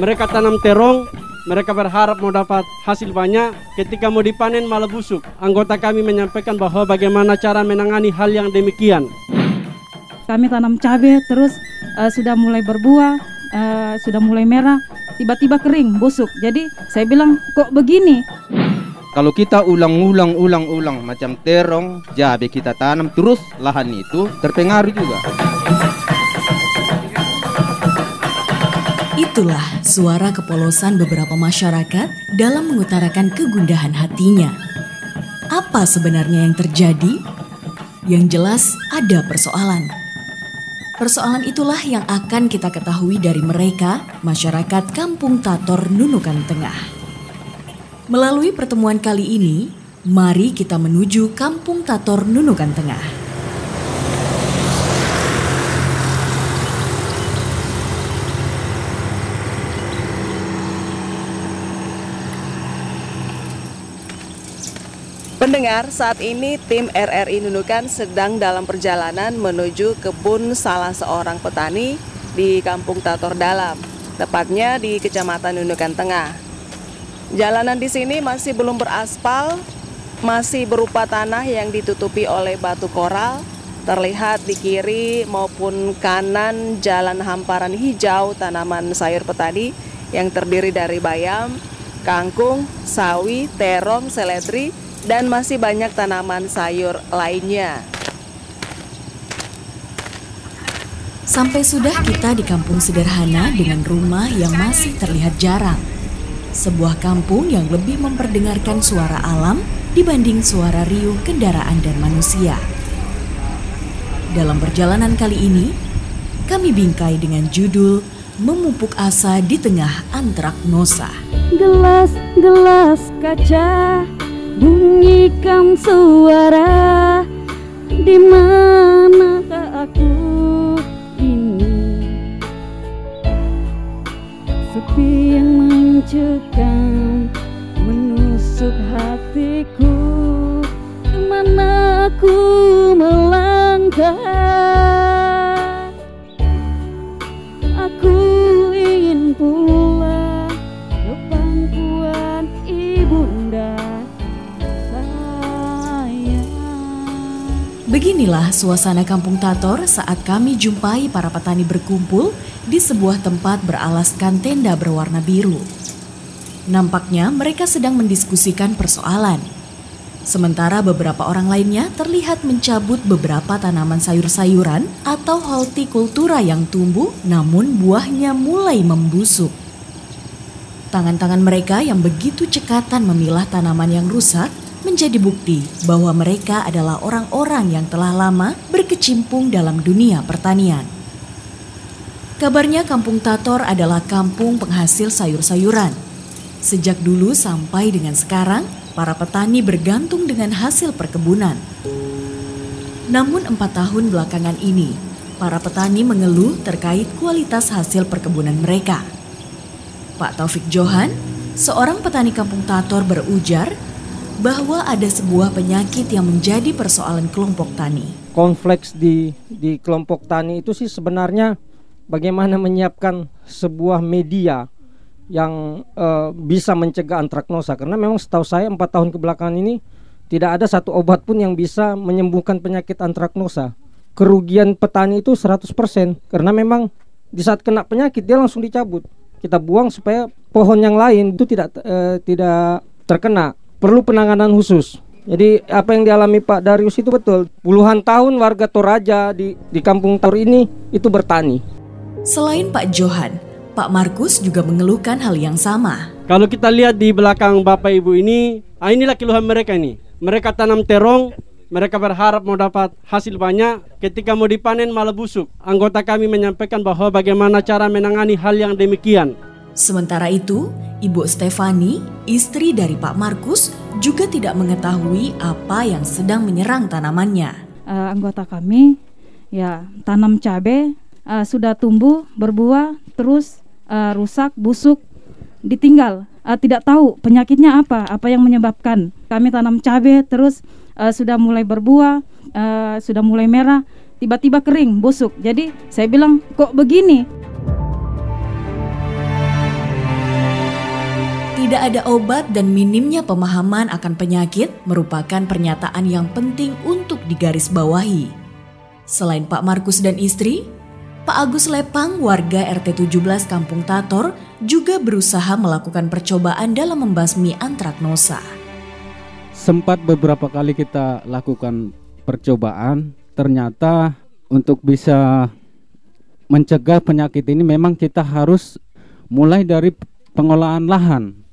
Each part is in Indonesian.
Mereka tanam terong, mereka berharap mau dapat hasil banyak. Ketika mau dipanen malah busuk. Anggota kami menyampaikan bahwa bagaimana cara menangani hal yang demikian. Kami tanam cabai terus uh, sudah mulai berbuah, uh, sudah mulai merah, tiba-tiba kering, busuk. Jadi saya bilang kok begini? Kalau kita ulang-ulang ulang-ulang macam terong, jabe kita tanam terus lahan itu terpengaruh juga. Itulah suara kepolosan beberapa masyarakat dalam mengutarakan kegundahan hatinya. Apa sebenarnya yang terjadi? Yang jelas ada persoalan. Persoalan itulah yang akan kita ketahui dari mereka, masyarakat Kampung Tator Nunukan Tengah. Melalui pertemuan kali ini, mari kita menuju Kampung Tator Nunukan Tengah. Pendengar, saat ini tim RRI Nunukan sedang dalam perjalanan menuju kebun salah seorang petani di Kampung Tator Dalam, tepatnya di Kecamatan Nunukan Tengah. Jalanan di sini masih belum beraspal, masih berupa tanah yang ditutupi oleh batu koral. Terlihat di kiri maupun kanan jalan hamparan hijau tanaman sayur petani yang terdiri dari bayam, kangkung, sawi, terong, seledri, dan masih banyak tanaman sayur lainnya. Sampai sudah kita di kampung sederhana dengan rumah yang masih terlihat jarang sebuah kampung yang lebih memperdengarkan suara alam dibanding suara riuh kendaraan dan manusia. Dalam perjalanan kali ini, kami bingkai dengan judul Memupuk Asa di Tengah Antraknosa. Gelas-gelas kaca bunyikan suara di mana aku ini? Sepi yang mencekam menusuk hatiku. Ke mana aku suasana kampung Tator saat kami jumpai para petani berkumpul di sebuah tempat beralaskan tenda berwarna biru. Nampaknya mereka sedang mendiskusikan persoalan. Sementara beberapa orang lainnya terlihat mencabut beberapa tanaman sayur-sayuran atau hortikultura yang tumbuh namun buahnya mulai membusuk. Tangan-tangan mereka yang begitu cekatan memilah tanaman yang rusak menjadi bukti bahwa mereka adalah orang-orang yang telah lama berkecimpung dalam dunia pertanian. Kabarnya Kampung Tator adalah kampung penghasil sayur-sayuran Sejak dulu sampai dengan sekarang, para petani bergantung dengan hasil perkebunan. Namun empat tahun belakangan ini, para petani mengeluh terkait kualitas hasil perkebunan mereka. Pak Taufik Johan, seorang petani kampung Tator berujar bahwa ada sebuah penyakit yang menjadi persoalan kelompok tani. Konflik di di kelompok tani itu sih sebenarnya bagaimana menyiapkan sebuah media yang uh, bisa mencegah antraknosa karena memang setahu saya empat tahun kebelakangan ini tidak ada satu obat pun yang bisa menyembuhkan penyakit antraknosa. Kerugian petani itu 100% karena memang di saat kena penyakit dia langsung dicabut. Kita buang supaya pohon yang lain itu tidak uh, tidak terkena. Perlu penanganan khusus. Jadi apa yang dialami Pak Darius itu betul. Puluhan tahun warga Toraja di di kampung Tor ini itu bertani. Selain Pak Johan, Pak Markus juga mengeluhkan hal yang sama. Kalau kita lihat di belakang Bapak Ibu ini, ah inilah keluhan mereka ini. Mereka tanam terong, mereka berharap mau dapat hasil banyak, ketika mau dipanen malah busuk. Anggota kami menyampaikan bahwa bagaimana cara menangani hal yang demikian. Sementara itu, Ibu Stefani, istri dari Pak Markus, juga tidak mengetahui apa yang sedang menyerang tanamannya. Uh, anggota kami ya tanam cabai uh, sudah tumbuh, berbuah, terus uh, rusak, busuk, ditinggal. Uh, tidak tahu penyakitnya apa, apa yang menyebabkan. Kami tanam cabai, terus uh, sudah mulai berbuah, uh, sudah mulai merah, tiba-tiba kering, busuk. Jadi saya bilang kok begini? Tidak ada obat dan minimnya pemahaman akan penyakit merupakan pernyataan yang penting untuk digarisbawahi. Selain Pak Markus dan istri, Pak Agus Lepang, warga RT 17 Kampung Tator, juga berusaha melakukan percobaan dalam membasmi antraknosa. Sempat beberapa kali kita lakukan percobaan, ternyata untuk bisa mencegah penyakit ini memang kita harus mulai dari pengolahan lahan.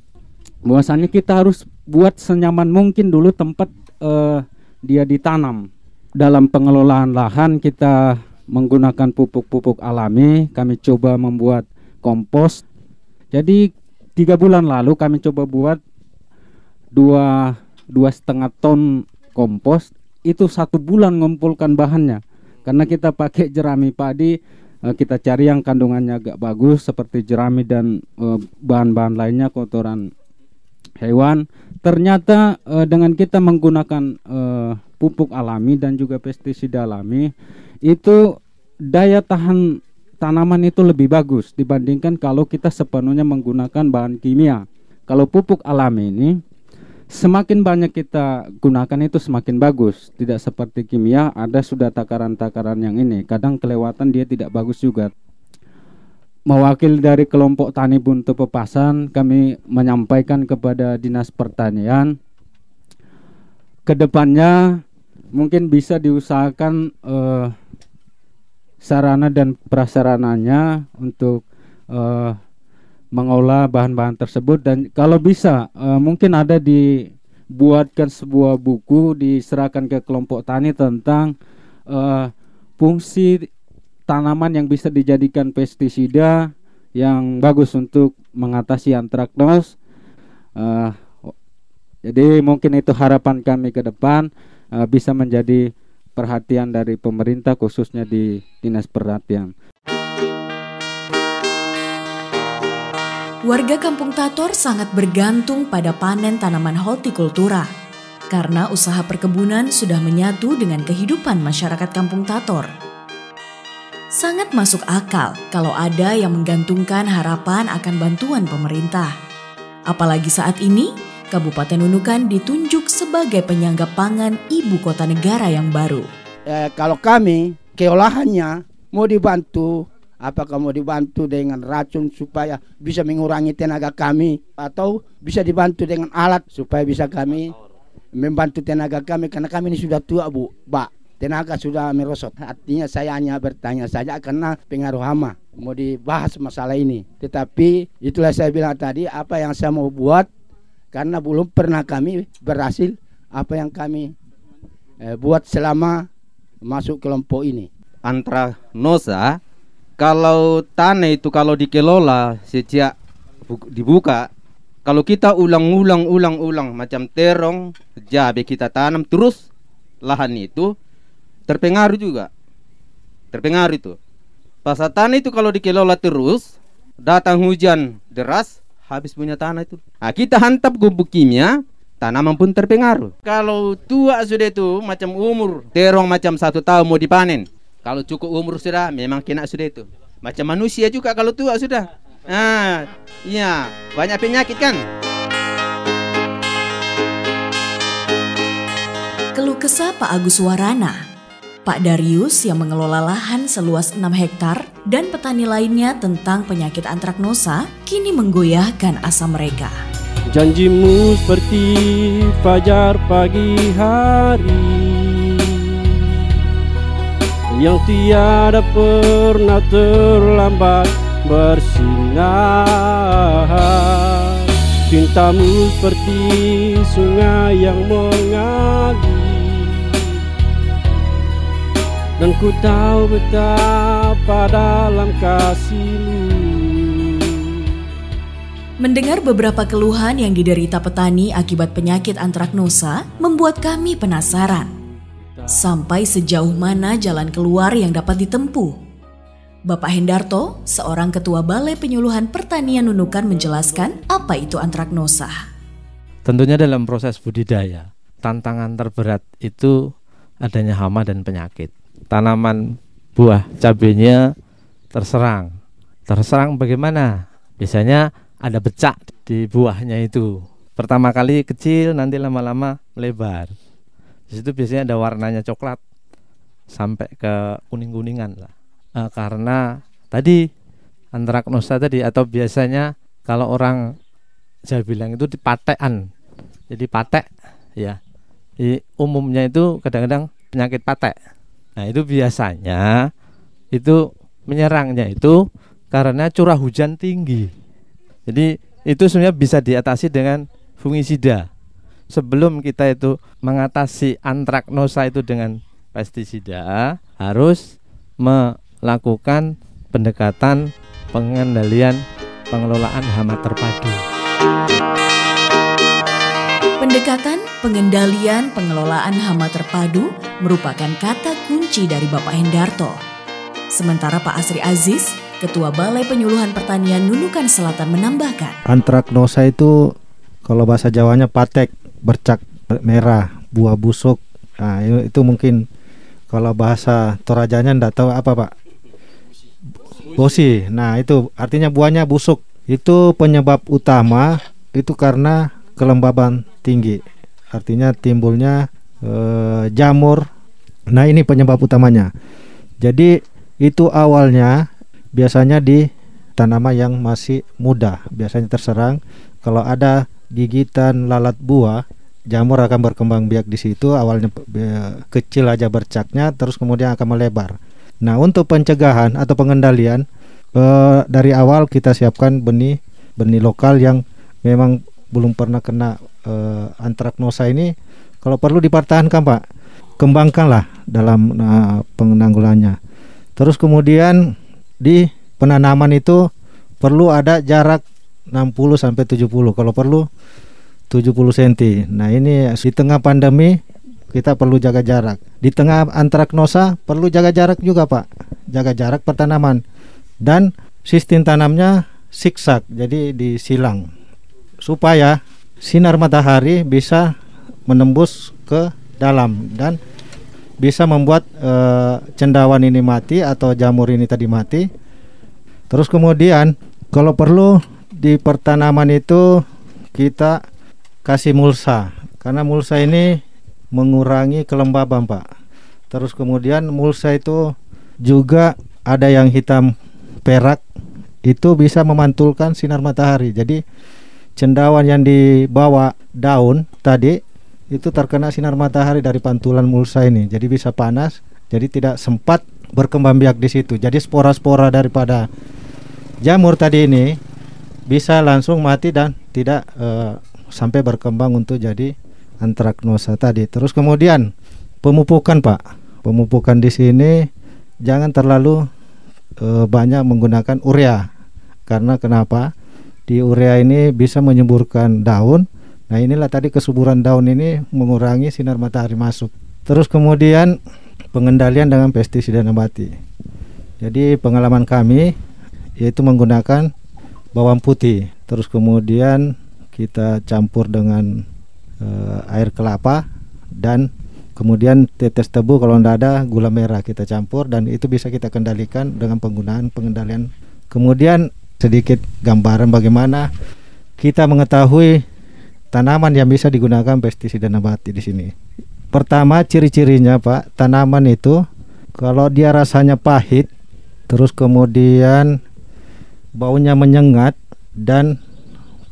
Bahwasanya kita harus buat senyaman mungkin dulu tempat uh, dia ditanam. Dalam pengelolaan lahan kita menggunakan pupuk-pupuk alami. Kami coba membuat kompos. Jadi tiga bulan lalu kami coba buat dua dua setengah ton kompos. Itu satu bulan ngumpulkan bahannya. Karena kita pakai jerami padi, eh, kita cari yang kandungannya agak bagus seperti jerami dan eh, bahan-bahan lainnya kotoran hewan. Ternyata eh, dengan kita menggunakan pupuk alami dan juga pestisida alami itu daya tahan tanaman itu lebih bagus dibandingkan kalau kita sepenuhnya menggunakan bahan kimia. Kalau pupuk alami ini semakin banyak kita gunakan itu semakin bagus. Tidak seperti kimia ada sudah takaran-takaran yang ini. Kadang kelewatan dia tidak bagus juga. Mewakil dari kelompok tani buntu pepasan, kami menyampaikan kepada Dinas Pertanian ke depannya mungkin bisa diusahakan uh, sarana dan prasarananya untuk uh, mengolah bahan-bahan tersebut. Dan kalau bisa uh, mungkin ada dibuatkan sebuah buku diserahkan ke kelompok tani tentang uh, fungsi tanaman yang bisa dijadikan pestisida yang bagus untuk mengatasi antraknos. Uh, jadi mungkin itu harapan kami ke depan uh, bisa menjadi perhatian dari pemerintah khususnya di Dinas Perhatian. Warga Kampung Tator sangat bergantung pada panen tanaman hortikultura karena usaha perkebunan sudah menyatu dengan kehidupan masyarakat Kampung Tator. Sangat masuk akal kalau ada yang menggantungkan harapan akan bantuan pemerintah. Apalagi saat ini Kabupaten Nunukan ditunjuk sebagai penyangga pangan ibu kota negara yang baru. Eh, kalau kami keolahannya mau dibantu, apakah mau dibantu dengan racun supaya bisa mengurangi tenaga kami atau bisa dibantu dengan alat supaya bisa kami membantu tenaga kami karena kami ini sudah tua bu, pak tenaga sudah merosot. Artinya saya hanya bertanya saja karena pengaruh hama mau dibahas masalah ini. Tetapi itulah saya bilang tadi apa yang saya mau buat karena belum pernah kami berhasil apa yang kami eh, buat selama masuk kelompok ini. Antranosa kalau tanah itu kalau dikelola sejak dibuka kalau kita ulang-ulang ulang-ulang macam terong jabe kita tanam terus lahan itu terpengaruh juga terpengaruh itu pasal tanah itu kalau dikelola terus datang hujan deras habis punya tanah itu. Nah, kita hantam gubuk kimia, tanaman pun terpengaruh. Kalau tua sudah itu macam umur terong macam satu tahun mau dipanen. Kalau cukup umur sudah memang kena sudah itu. Macam manusia juga kalau tua sudah. Ah, iya banyak penyakit kan. Keluh kesah Pak Agus Warana Pak Darius yang mengelola lahan seluas 6 hektar dan petani lainnya tentang penyakit antraknosa kini menggoyahkan asa mereka. Janjimu seperti fajar pagi hari Yang tiada pernah terlambat bersinar Cintamu seperti sungai yang mengalir dan ku tahu betapa dalam kasihmu Mendengar beberapa keluhan yang diderita petani akibat penyakit antraknosa membuat kami penasaran. Sampai sejauh mana jalan keluar yang dapat ditempuh? Bapak Hendarto, seorang ketua Balai Penyuluhan Pertanian Nunukan menjelaskan apa itu antraknosa. Tentunya dalam proses budidaya, tantangan terberat itu adanya hama dan penyakit tanaman buah cabenya terserang. Terserang bagaimana? Biasanya ada becak di buahnya itu. Pertama kali kecil, nanti lama-lama melebar. Di situ biasanya ada warnanya coklat sampai ke kuning-kuningan lah. E, karena tadi antraknosa tadi atau biasanya kalau orang Jawa bilang itu patean. Jadi patek ya. Di umumnya itu kadang-kadang penyakit patek. Nah, itu biasanya itu menyerangnya itu karena curah hujan tinggi. Jadi itu sebenarnya bisa diatasi dengan fungisida. Sebelum kita itu mengatasi antraknosa itu dengan pestisida, harus melakukan pendekatan pengendalian pengelolaan hama terpadu. Pendekatan pengendalian pengelolaan hama terpadu merupakan kata kunci dari Bapak Hendarto. Sementara Pak Asri Aziz, Ketua Balai Penyuluhan Pertanian Nunukan Selatan menambahkan. Antraknosa itu kalau bahasa Jawanya patek, bercak merah, buah busuk. Nah, itu mungkin kalau bahasa Torajanya ndak tahu apa, Pak. Bosi. Nah, itu artinya buahnya busuk. Itu penyebab utama itu karena kelembaban tinggi. Artinya timbulnya eh, jamur. Nah, ini penyebab utamanya. Jadi itu awalnya biasanya di tanaman yang masih muda, biasanya terserang. Kalau ada gigitan lalat buah, jamur akan berkembang biak di situ. Awalnya kecil aja bercaknya, terus kemudian akan melebar. Nah, untuk pencegahan atau pengendalian eh, dari awal kita siapkan benih benih lokal yang memang belum pernah kena eh, antraknosa ini kalau perlu dipertahankan Pak. Kembangkanlah dalam uh, penanggulannya. Terus kemudian di penanaman itu perlu ada jarak 60 sampai 70 kalau perlu 70 cm nah ini di tengah pandemi kita perlu jaga jarak. Di tengah antraknosa perlu jaga jarak juga Pak. Jaga jarak pertanaman. Dan sistem tanamnya siksak jadi disilang supaya sinar matahari bisa menembus ke dalam dan bisa membuat e, cendawan ini mati atau jamur ini tadi mati. Terus kemudian kalau perlu di pertanaman itu kita kasih mulsa karena mulsa ini mengurangi kelembaban, Pak. Terus kemudian mulsa itu juga ada yang hitam perak itu bisa memantulkan sinar matahari. Jadi cendawan yang dibawa daun tadi itu terkena sinar matahari dari pantulan mulsa ini. Jadi bisa panas, jadi tidak sempat berkembang biak di situ. Jadi spora-spora daripada jamur tadi ini bisa langsung mati dan tidak uh, sampai berkembang untuk jadi antraknosa tadi. Terus kemudian pemupukan, Pak. Pemupukan di sini jangan terlalu e, banyak menggunakan urea karena kenapa di urea ini bisa menyemburkan daun. Nah inilah tadi kesuburan daun ini mengurangi sinar matahari masuk. Terus kemudian pengendalian dengan pestisida nabati. Jadi pengalaman kami yaitu menggunakan bawang putih. Terus kemudian kita campur dengan e, air kelapa dan Kemudian tetes tebu kalau tidak ada gula merah kita campur dan itu bisa kita kendalikan dengan penggunaan pengendalian. Kemudian sedikit gambaran bagaimana kita mengetahui tanaman yang bisa digunakan pestisida nabati di sini. Pertama ciri-cirinya Pak, tanaman itu kalau dia rasanya pahit terus kemudian baunya menyengat dan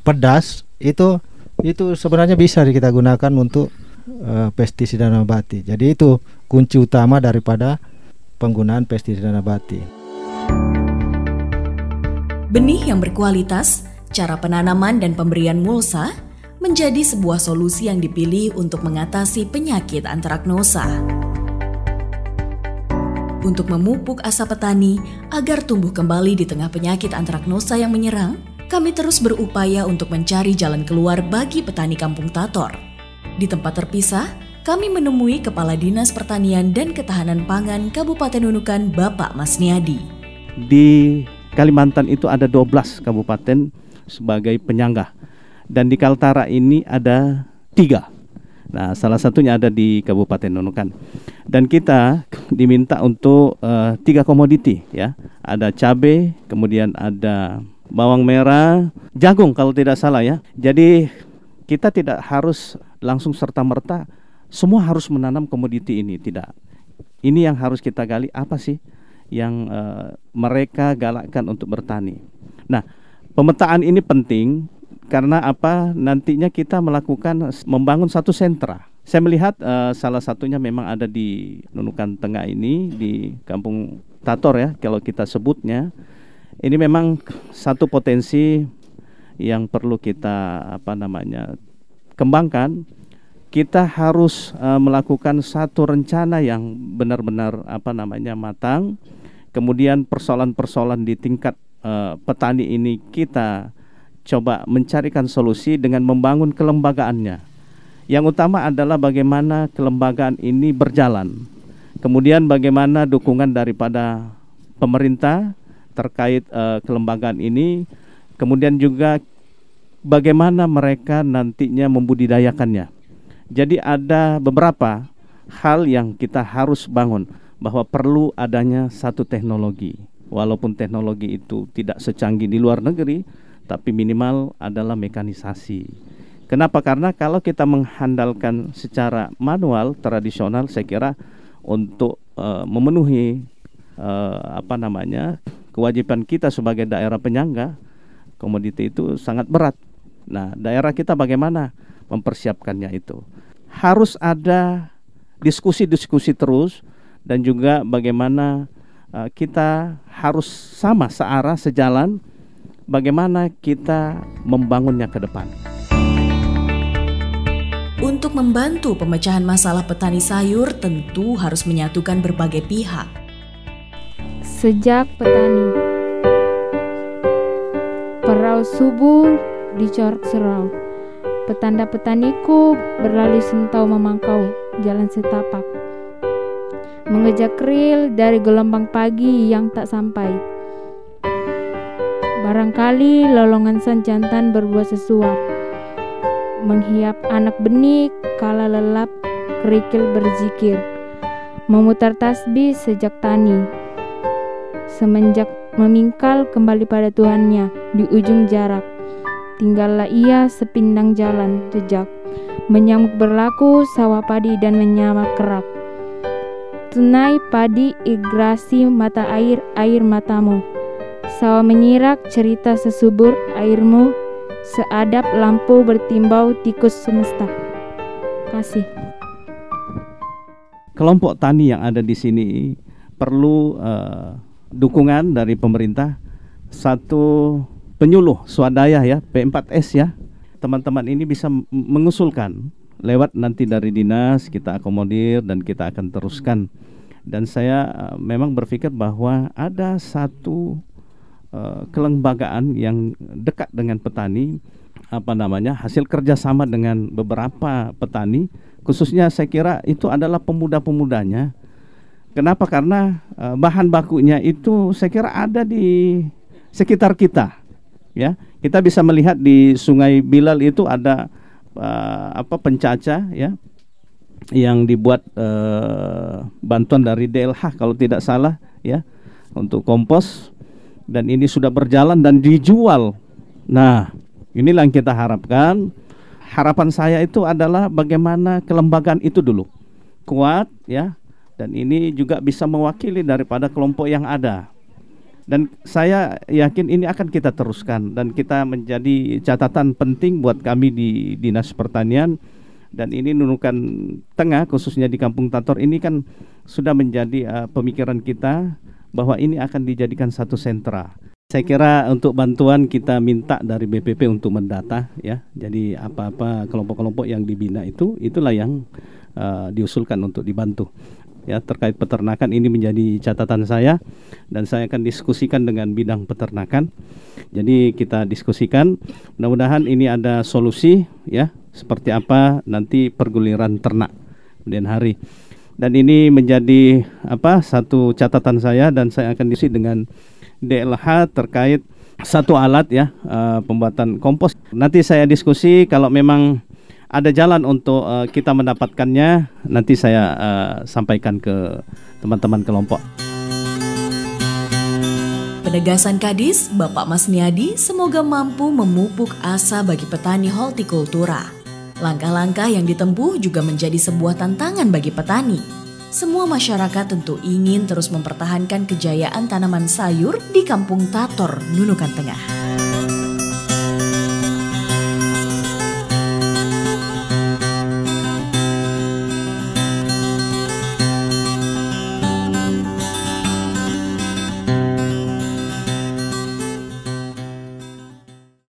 pedas itu itu sebenarnya bisa kita gunakan untuk uh, pestisida nabati. Jadi itu kunci utama daripada penggunaan pestisida nabati. Benih yang berkualitas, cara penanaman dan pemberian mulsa menjadi sebuah solusi yang dipilih untuk mengatasi penyakit antraknosa. Untuk memupuk asa petani agar tumbuh kembali di tengah penyakit antraknosa yang menyerang, kami terus berupaya untuk mencari jalan keluar bagi petani kampung Tator di tempat terpisah, kami menemui Kepala Dinas Pertanian dan Ketahanan Pangan Kabupaten Nunukan, Bapak Mas Niadi. Di Kalimantan itu ada 12 kabupaten sebagai penyangga. Dan di Kaltara ini ada tiga. Nah, salah satunya ada di Kabupaten Nunukan. Dan kita diminta untuk uh, tiga komoditi ya. Ada cabai, kemudian ada bawang merah, jagung kalau tidak salah ya. Jadi kita tidak harus langsung serta merta semua harus menanam komoditi ini tidak. Ini yang harus kita gali apa sih yang uh, mereka galakkan untuk bertani. Nah, pemetaan ini penting karena apa? Nantinya kita melakukan membangun satu sentra. Saya melihat uh, salah satunya memang ada di Nunukan Tengah ini di Kampung Tator ya kalau kita sebutnya. Ini memang satu potensi yang perlu kita apa namanya kembangkan kita harus uh, melakukan satu rencana yang benar-benar apa namanya matang kemudian persoalan-persoalan di tingkat uh, petani ini kita coba mencarikan solusi dengan membangun kelembagaannya. Yang utama adalah bagaimana kelembagaan ini berjalan. Kemudian bagaimana dukungan daripada pemerintah terkait uh, kelembagaan ini. Kemudian juga bagaimana mereka nantinya membudidayakannya. Jadi ada beberapa hal yang kita harus bangun bahwa perlu adanya satu teknologi. Walaupun teknologi itu tidak secanggih di luar negeri, tapi minimal adalah mekanisasi. Kenapa? Karena kalau kita mengandalkan secara manual tradisional, saya kira untuk uh, memenuhi uh, apa namanya kewajiban kita sebagai daerah penyangga komoditi itu sangat berat. Nah, daerah kita bagaimana mempersiapkannya itu? Harus ada diskusi-diskusi terus dan juga bagaimana uh, kita harus sama searah sejalan bagaimana kita membangunnya ke depan. Untuk membantu pemecahan masalah petani sayur tentu harus menyatukan berbagai pihak. Sejak petani Perau subuh dicorak serau Petanda petaniku berlari sentau memangkau jalan setapak. Mengejar keril dari gelombang pagi yang tak sampai. Barangkali lolongan san jantan berbuat sesuap. Menghiap anak benih kala lelap kerikil berzikir. Memutar tasbih sejak tani. Semenjak memingkal kembali pada Tuhannya di ujung jarak Tinggallah ia sepindang jalan jejak Menyamuk berlaku sawah padi dan menyamak kerak Tunai padi igrasi mata air air matamu Sawah menyirak cerita sesubur airmu, seadap lampu bertimbau tikus semesta. Kasih. Kelompok tani yang ada di sini perlu uh, dukungan dari pemerintah. Satu penyuluh swadaya ya, P4S ya. Teman-teman ini bisa mengusulkan lewat nanti dari dinas kita akomodir dan kita akan teruskan. Dan saya uh, memang berpikir bahwa ada satu Eh, kelembagaan yang dekat dengan petani apa namanya hasil kerjasama dengan beberapa petani khususnya saya kira itu adalah pemuda-pemudanya kenapa karena uh, bahan bakunya itu saya kira ada di sekitar kita ya kita bisa melihat di Sungai Bilal itu ada uh, apa pencaca ya yang dibuat uh, bantuan dari DLH kalau tidak salah ya untuk kompos dan ini sudah berjalan dan dijual. Nah, inilah yang kita harapkan. Harapan saya itu adalah bagaimana kelembagaan itu dulu kuat ya dan ini juga bisa mewakili daripada kelompok yang ada. Dan saya yakin ini akan kita teruskan dan kita menjadi catatan penting buat kami di Dinas Pertanian dan ini nunukan tengah khususnya di Kampung Tator ini kan sudah menjadi uh, pemikiran kita bahwa ini akan dijadikan satu sentra. Saya kira untuk bantuan kita minta dari BPP untuk mendata ya. Jadi apa-apa kelompok-kelompok yang dibina itu itulah yang uh, diusulkan untuk dibantu. Ya terkait peternakan ini menjadi catatan saya dan saya akan diskusikan dengan bidang peternakan. Jadi kita diskusikan mudah-mudahan ini ada solusi ya seperti apa nanti perguliran ternak kemudian hari dan ini menjadi apa satu catatan saya dan saya akan diisi dengan DLH terkait satu alat ya uh, pembuatan kompos. Nanti saya diskusi kalau memang ada jalan untuk uh, kita mendapatkannya nanti saya uh, sampaikan ke teman-teman kelompok. gagasan Kadis, Bapak Mas Niadi semoga mampu memupuk asa bagi petani hortikultura. Langkah-langkah yang ditempuh juga menjadi sebuah tantangan bagi petani. Semua masyarakat tentu ingin terus mempertahankan kejayaan tanaman sayur di Kampung Tator, Nunukan Tengah.